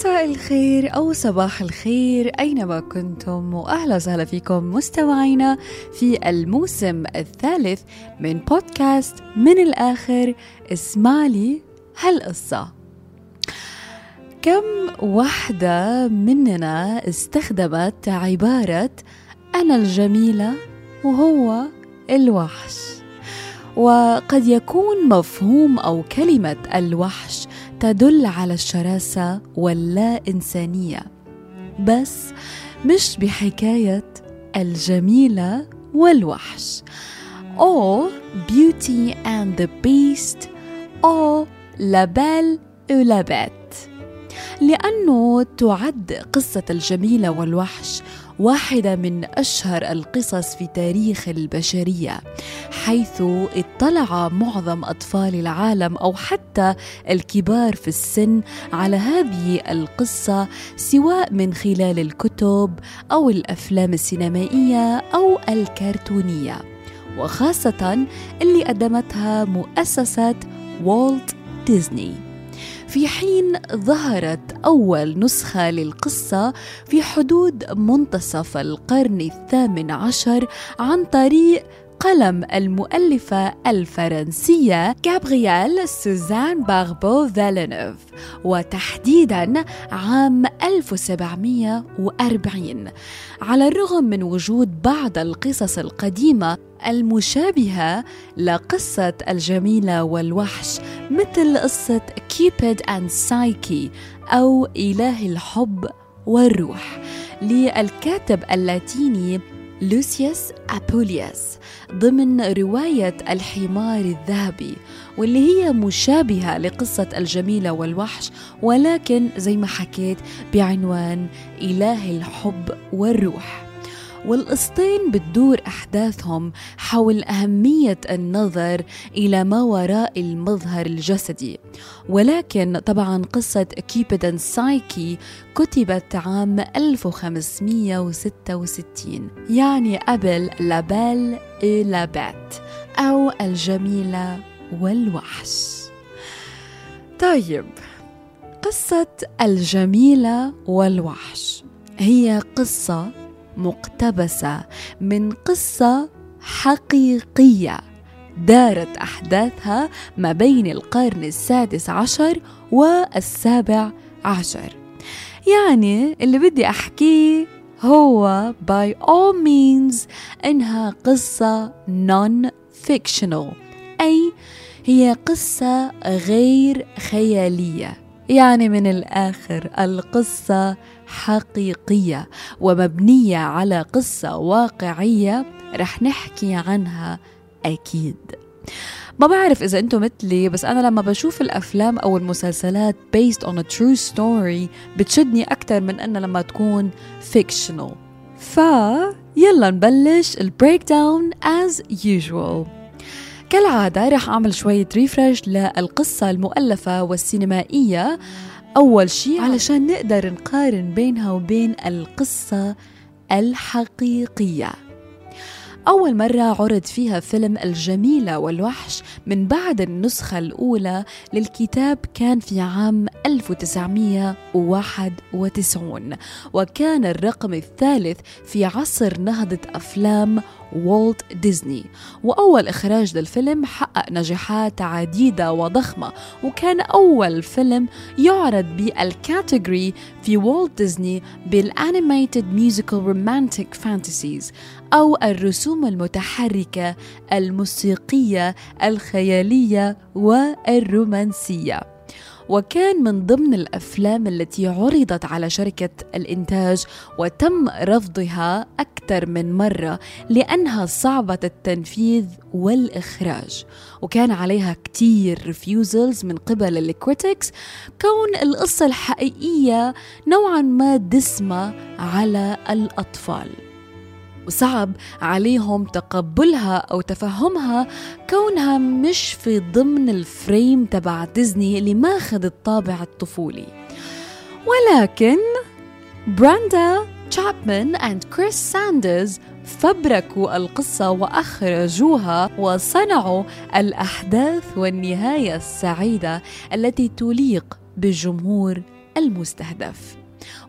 مساء الخير أو صباح الخير أينما كنتم وأهلا وسهلا فيكم مستمعينا في الموسم الثالث من بودكاست من الآخر اسمع لي هالقصة. كم وحدة مننا استخدمت عبارة أنا الجميلة وهو الوحش؟ وقد يكون مفهوم أو كلمة الوحش تدل على الشراسة واللا إنسانية بس مش بحكاية الجميلة والوحش. أو Beauty and the Beast أو La Belle لأنه تعد قصة الجميلة والوحش واحدة من أشهر القصص في تاريخ البشرية. حيث اطلع معظم أطفال العالم أو حتى الكبار في السن على هذه القصة سواء من خلال الكتب أو الأفلام السينمائية أو الكرتونية. وخاصة اللي قدمتها مؤسسة والت ديزني في حين ظهرت أول نسخة للقصة في حدود منتصف القرن الثامن عشر عن طريق قلم المؤلفة الفرنسية كابرييل سوزان باربو فالينوف وتحديدا عام 1740 على الرغم من وجود بعض القصص القديمة المشابهة لقصة الجميلة والوحش مثل قصة Cupid and Psyche أو إله الحب والروح للكاتب اللاتيني لوسيوس أبولياس ضمن رواية الحمار الذهبي واللي هي مشابهة لقصة الجميلة والوحش ولكن زي ما حكيت بعنوان إله الحب والروح. والقصتين بتدور أحداثهم حول أهمية النظر إلى ما وراء المظهر الجسدي. ولكن طبعا قصة كيبيدن سايكي كتبت عام 1566 يعني قبل لابيل إي لابات أو الجميلة والوحش. طيب قصة الجميلة والوحش هي قصة مقتبسة من قصة حقيقية دارت أحداثها ما بين القرن السادس عشر والسابع عشر. يعني اللي بدي أحكيه هو by all means إنها قصة non fictional أي هي قصة غير خيالية. يعني من الآخر القصة حقيقية ومبنية على قصة واقعية رح نحكي عنها أكيد. ما بعرف إذا أنتم مثلي بس أنا لما بشوف الأفلام أو المسلسلات based on a true story بتشدني أكثر من أنها لما تكون fictional. فيلا نبلش ال breakdown as usual. كالعادة رح أعمل شوية refresh للقصة المؤلفة والسينمائية. أول شيء علشان نقدر نقارن بينها وبين القصة الحقيقية. أول مرة عرض فيها فيلم الجميلة والوحش من بعد النسخة الأولى للكتاب كان في عام 1991 وكان الرقم الثالث في عصر نهضة أفلام والت ديزني وأول إخراج للفيلم حقق نجاحات عديدة وضخمة وكان أول فيلم يعرض بالكاتيجوري في والت ديزني بال animated musical romantic fantasies أو الرسوم المتحركة الموسيقية الخيالية والرومانسية. وكان من ضمن الأفلام التي عرضت على شركة الإنتاج وتم رفضها أكثر من مرة لأنها صعبه التنفيذ والإخراج. وكان عليها كتير refusals من قبل ال critics كون القصة الحقيقية نوعا ما دسمة على الأطفال. وصعب عليهم تقبلها أو تفهمها كونها مش في ضمن ال frame تبع ديزني اللي ماخذ الطابع الطفولي. ولكن براندا تشابمان and كريس ساندرز فبركوا القصة وأخرجوها وصنعوا الأحداث والنهاية السعيدة التي تليق بالجمهور المستهدف.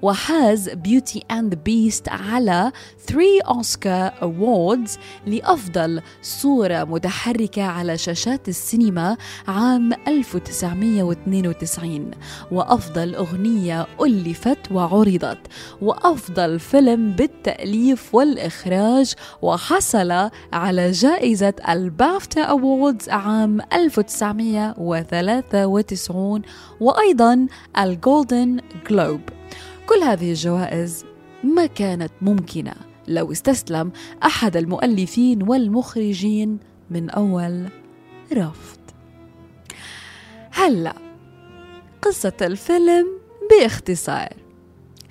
وحاز Beauty and Beast على 3 أوسكار awards لأفضل صورة متحركة على شاشات السينما عام 1992 وأفضل أغنية ألفت وعرضت. وأفضل فيلم بالتأليف والإخراج. وحصل على جائزة البافتا awards عام 1993 وأيضا ال Golden Globe كل هذه الجوائز ما كانت ممكنة لو استسلم أحد المؤلفين والمخرجين من أول رفض. هلأ قصة الفيلم باختصار.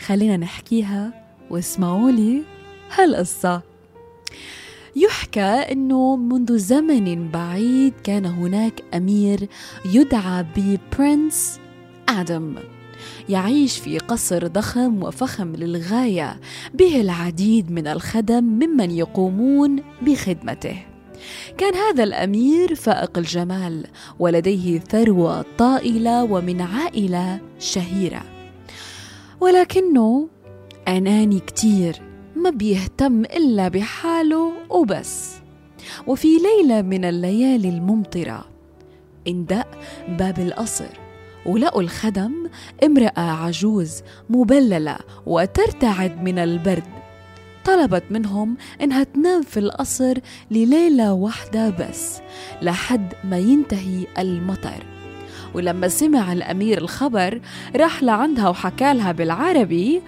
خلينا نحكيها واسمعوا لي هالقصة. يحكى أنه منذ زمن بعيد كان هناك أمير يدعى ببرنس آدم. يعيش في قصر ضخم وفخم للغاية به العديد من الخدم ممن يقومون بخدمته. كان هذا الأمير فائق الجمال ولديه ثروة طائلة ومن عائلة شهيرة. ولكنه أناني كتير ما بيهتم إلا بحاله وبس. وفي ليلة من الليالي الممطرة اندق باب القصر. ولقوا الخدم امرأة عجوز مبللة وترتعد من البرد. طلبت منهم إنها تنام في القصر لليلة واحدة بس لحد ما ينتهي المطر. ولما سمع الأمير الخبر راح لعندها وحكى لها بالعربي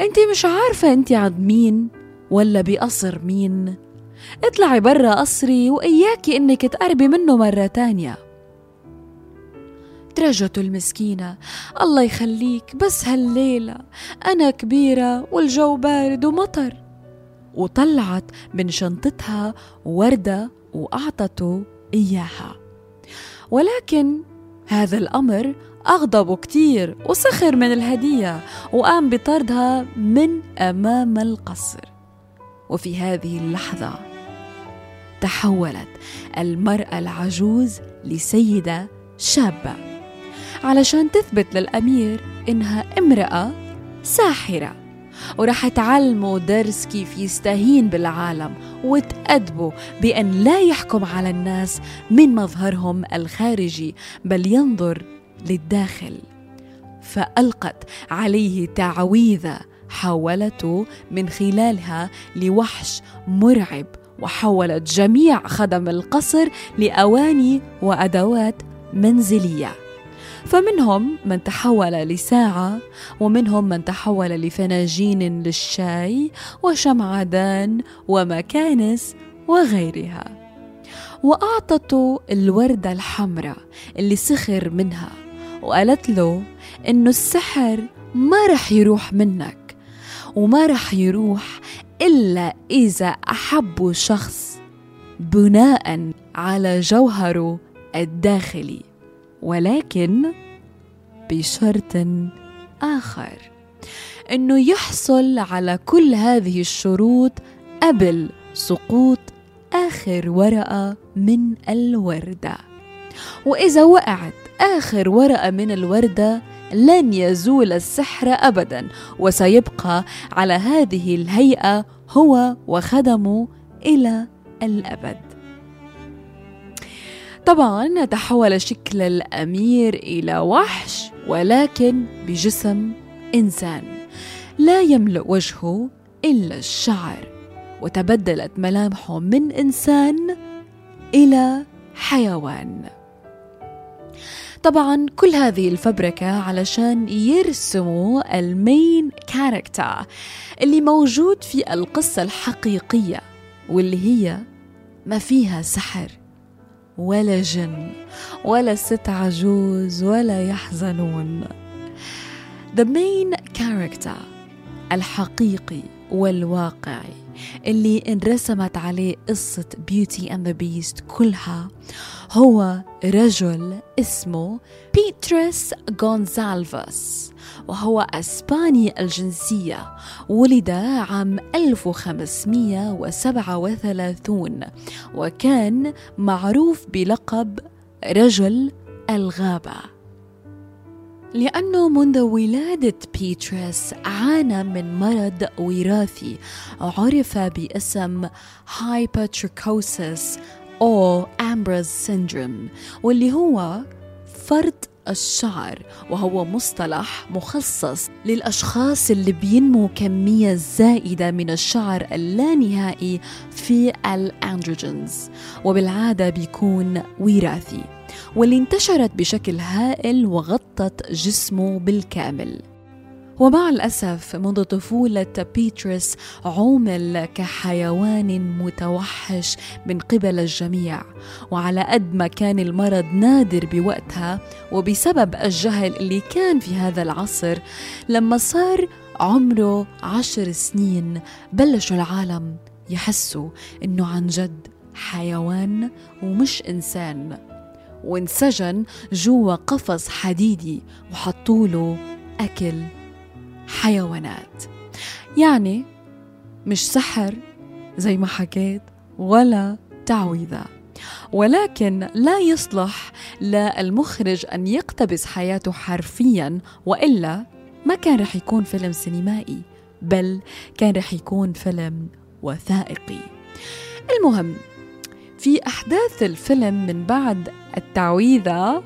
أنت مش عارفة أنت عند مين ولا بقصر مين؟ اطلعي برا قصري وإياكي إنك تقربي منه مرة تانية. ترجته المسكينة. الله يخليك بس هالليلة. أنا كبيرة والجو بارد ومطر. وطلعت من شنطتها وردة وأعطته إياها. ولكن هذا الأمر أغضبه كتير وسخر من الهدية وقام بطردها من أمام القصر. وفي هذه اللحظة تحولت المرأة العجوز لسيدة شابة. علشان تثبت للأمير إنها امرأة ساحرة. ورح تعلمه درس كيف يستهين بالعالم وتأدبه بأن لا يحكم على الناس من مظهرهم الخارجي بل ينظر للداخل. فألقت عليه تعويذة حولته من خلالها لوحش مرعب وحولت جميع خدم القصر لأواني وأدوات منزلية. فمنهم من تحول لساعة ومنهم من تحول لفناجين للشاي وشمعدان ومكانس وغيرها. وأعطته الوردة الحمراء اللي سخر منها وقالت له إنه السحر ما رح يروح منك وما رح يروح إلا إذا أحبوا شخص بناء على جوهره الداخلي. ولكن بشرط آخر أنه يحصل على كل هذه الشروط قبل سقوط آخر ورقة من الوردة. وإذا وقعت آخر ورقة من الوردة لن يزول السحر أبدا وسيبقى على هذه الهيئة هو وخدمه إلى الأبد. طبعا تحول شكل الأمير إلى وحش ولكن بجسم إنسان لا يملأ وجهه إلا الشعر وتبدلت ملامحه من إنسان إلى حيوان. طبعا كل هذه الفبركة علشان يرسموا المين كاركتر اللي موجود في القصة الحقيقية واللي هي ما فيها سحر. ولا جن ولا ست عجوز ولا يحزنون. The main character الحقيقي والواقعي اللي انرسمت عليه قصة Beauty and the Beast كلها هو رجل اسمه بيترس غونزالفاس وهو أسباني الجنسية ولد عام 1537 وكان معروف بلقب رجل الغابة. لأنه منذ ولادة بيترس عانى من مرض وراثي عرف باسم hypertrichosis أو Ambras syndrome واللي هو فرط الشعر وهو مصطلح مخصص للأشخاص اللي بينمو كمية زائدة من الشعر اللانهائي في الأندروجينز وبالعادة بيكون وراثي واللي انتشرت بشكل هائل وغطت جسمه بالكامل. ومع الأسف منذ طفولة بيترس عومل كحيوان متوحش من قبل الجميع. وعلى قد ما كان المرض نادر بوقتها وبسبب الجهل اللي كان في هذا العصر لما صار عمره عشر سنين بلشوا العالم يحسوا إنه عن جد حيوان ومش إنسان. وانسجن جوا قفص حديدي وحطوله أكل حيوانات. يعني مش سحر زي ما حكيت ولا تعويذة. ولكن لا يصلح للمخرج أن يقتبس حياته حرفيا وإلا ما كان رح يكون فيلم سينمائي بل كان رح يكون فيلم وثائقي. المهم في أحداث الفيلم من بعد التعويذة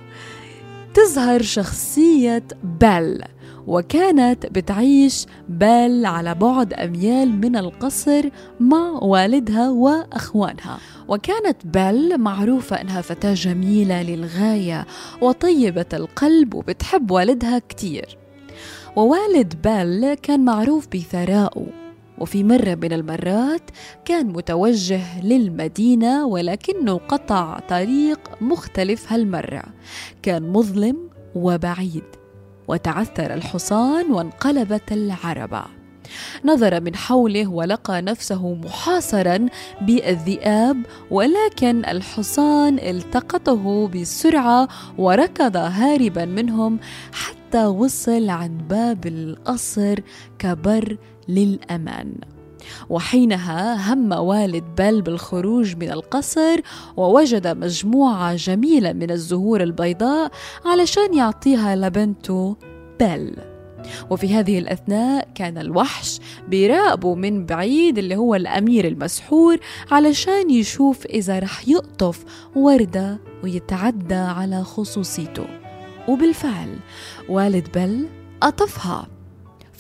تظهر شخصية بيل وكانت بتعيش بال على بعد أميال من القصر مع والدها وأخوانها. وكانت بيل معروفة أنها فتاة جميلة للغاية وطيبة القلب وبتحب والدها كتير. ووالد بيل كان معروف بثرائه وفي مرة من المرات كان متوجه للمدينة ولكنه قطع طريق مختلف هالمرة. كان مظلم وبعيد. وتعثر الحصان وانقلبت العربه نظر من حوله ولقى نفسه محاصرا بالذئاب ولكن الحصان التقطه بسرعة وركض هاربا منهم حتى وصل عند باب القصر كبر للأمان. وحينها هم والد بل بالخروج من القصر ووجد مجموعة جميلة من الزهور البيضاء علشان يعطيها لبنته بل. وفي هذه الأثناء كان الوحش بيراقبه من بعيد اللي هو الأمير المسحور علشان يشوف إذا رح يقطف وردة ويتعدى على خصوصيته. وبالفعل والد بل قطفها.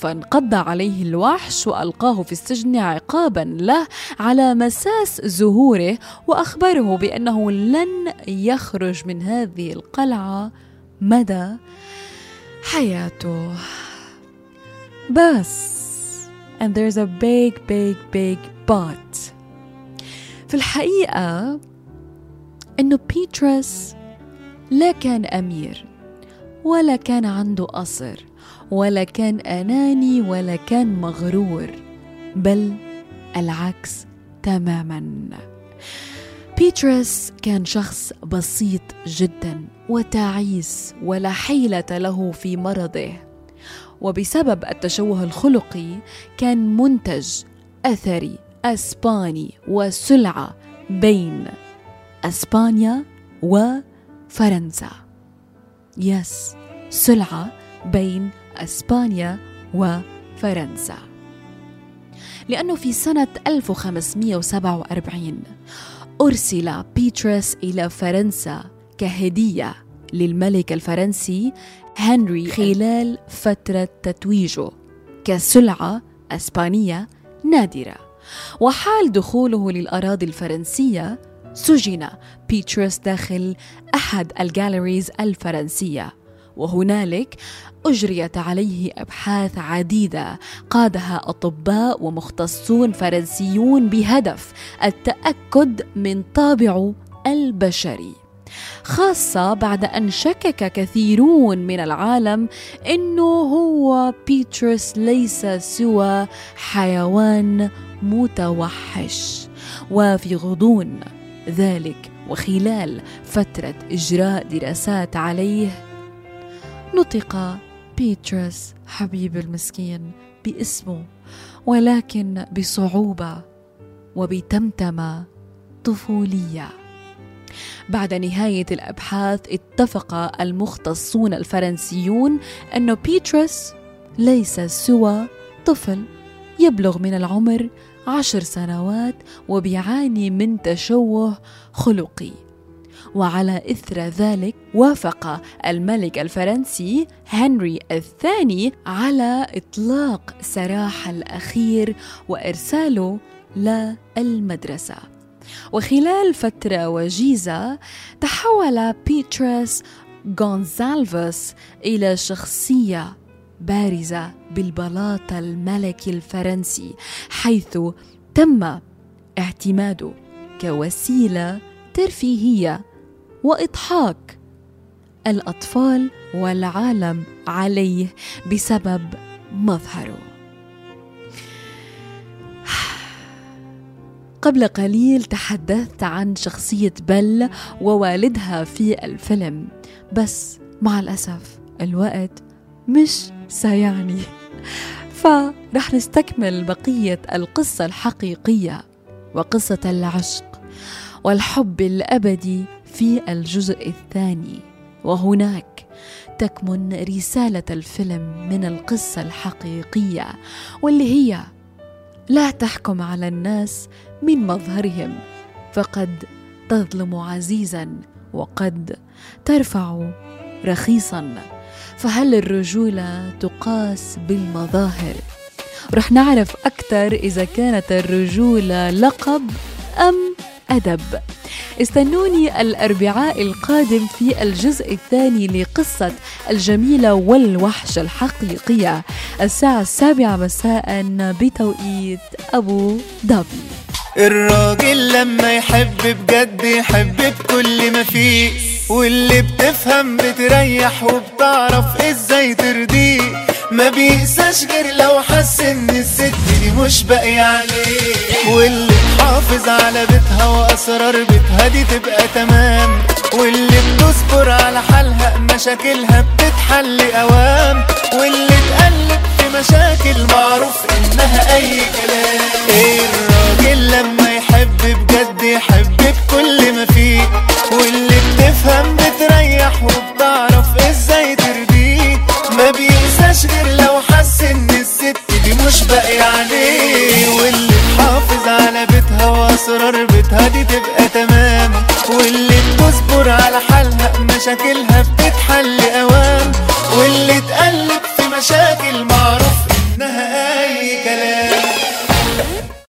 فانقض عليه الوحش وألقاه في السجن عقابا له على مساس زهوره وأخبره بأنه لن يخرج من هذه القلعة. مدى حياته. بس. And there's a big big big but. في الحقيقة إنه بيترس لا كان أمير. ولا كان عنده قصر ولا كان أناني ولا كان مغرور بل العكس تماما. بيترس كان شخص بسيط جدا وتعيس ولا حيلة له في مرضه وبسبب التشوه الخلقي كان منتج أثري أسباني وسلعة بين أسبانيا وفرنسا. يس سلعة بين إسبانيا وفرنسا. لأنه في سنة 1547 أرسل بيترس إلى فرنسا كهدية للملك الفرنسي هنري خلال فترة تتويجه كسلعة أسبانية نادرة. وحال دخوله للأراضي الفرنسية سجن بيترس داخل أحد الجاليريز الفرنسية وهنالك أجريت عليه أبحاث عديدة قادها أطباء ومختصون فرنسيون بهدف التأكد من طابعه البشري. خاصة بعد أن شكك كثيرون من العالم أنه هو بيترس ليس سوى حيوان متوحش. وفي غضون ذلك وخلال فترة إجراء دراسات عليه نطق بيترس حبيب المسكين باسمه ولكن بصعوبة وبتمتمة طفولية. بعد نهاية الأبحاث اتفق المختصون الفرنسيون أن بيترس ليس سوى طفل يبلغ من العمر عشر سنوات وبيعاني من تشوه خلقي. وعلى إثر ذلك وافق الملك الفرنسي هنري الثاني على إطلاق سراح الأخير وإرساله للمدرسة. وخلال فترة وجيزة تحول بيترس غونزالفوس إلى شخصية بارزة بالبلاط الملكي الفرنسي حيث تم اعتماده كوسيلة ترفيهية وإضحاك الأطفال والعالم عليه بسبب مظهره. قبل قليل تحدثت عن شخصية بل ووالدها في الفيلم بس مع الأسف الوقت مش سيعني. فرح نستكمل بقية القصة الحقيقية وقصة العشق والحب الأبدي في الجزء الثاني. وهناك تكمن رسالة الفيلم من القصة الحقيقية واللي هي لا تحكم على الناس من مظهرهم فقد تظلم عزيزا وقد ترفع رخيصا. فهل الرجولة تقاس بالمظاهر؟ رح نعرف أكثر إذا كانت الرجولة لقب أم أدب. استنوني الأربعاء القادم في الجزء الثاني لقصة الجميلة والوحش الحقيقية. الساعة السابعة مساء بتوقيت أبو ظبي. الراجل لما يحب بجد يحب بكل ما فيه. واللي بتفهم بتريح وبتعرف إزاي ترضيه ما بيقساش غير لو حس إن الست دي مش باقي عليه. واللي تحافظ على بيتها وأسرار بيتها دي تبقى تمام. واللي بتصبر على حالها مشاكلها بتتحل أوام. واللي تقلب في مشاكل معروف إنها أي كلام. إيه الراجل لما بحب بجد يحب بكل ما فيه. واللي بتفهم بتريح وبتعرف إزاي ترضيه. ما بينساش غير لو حس إن الست دي مش باقي عليه. واللي تحافظ على بيتها وأسرار بيتها دي تبقى تمام. واللي بتصبر على حالها مشاكلها بتتحل اوام واللي تقلق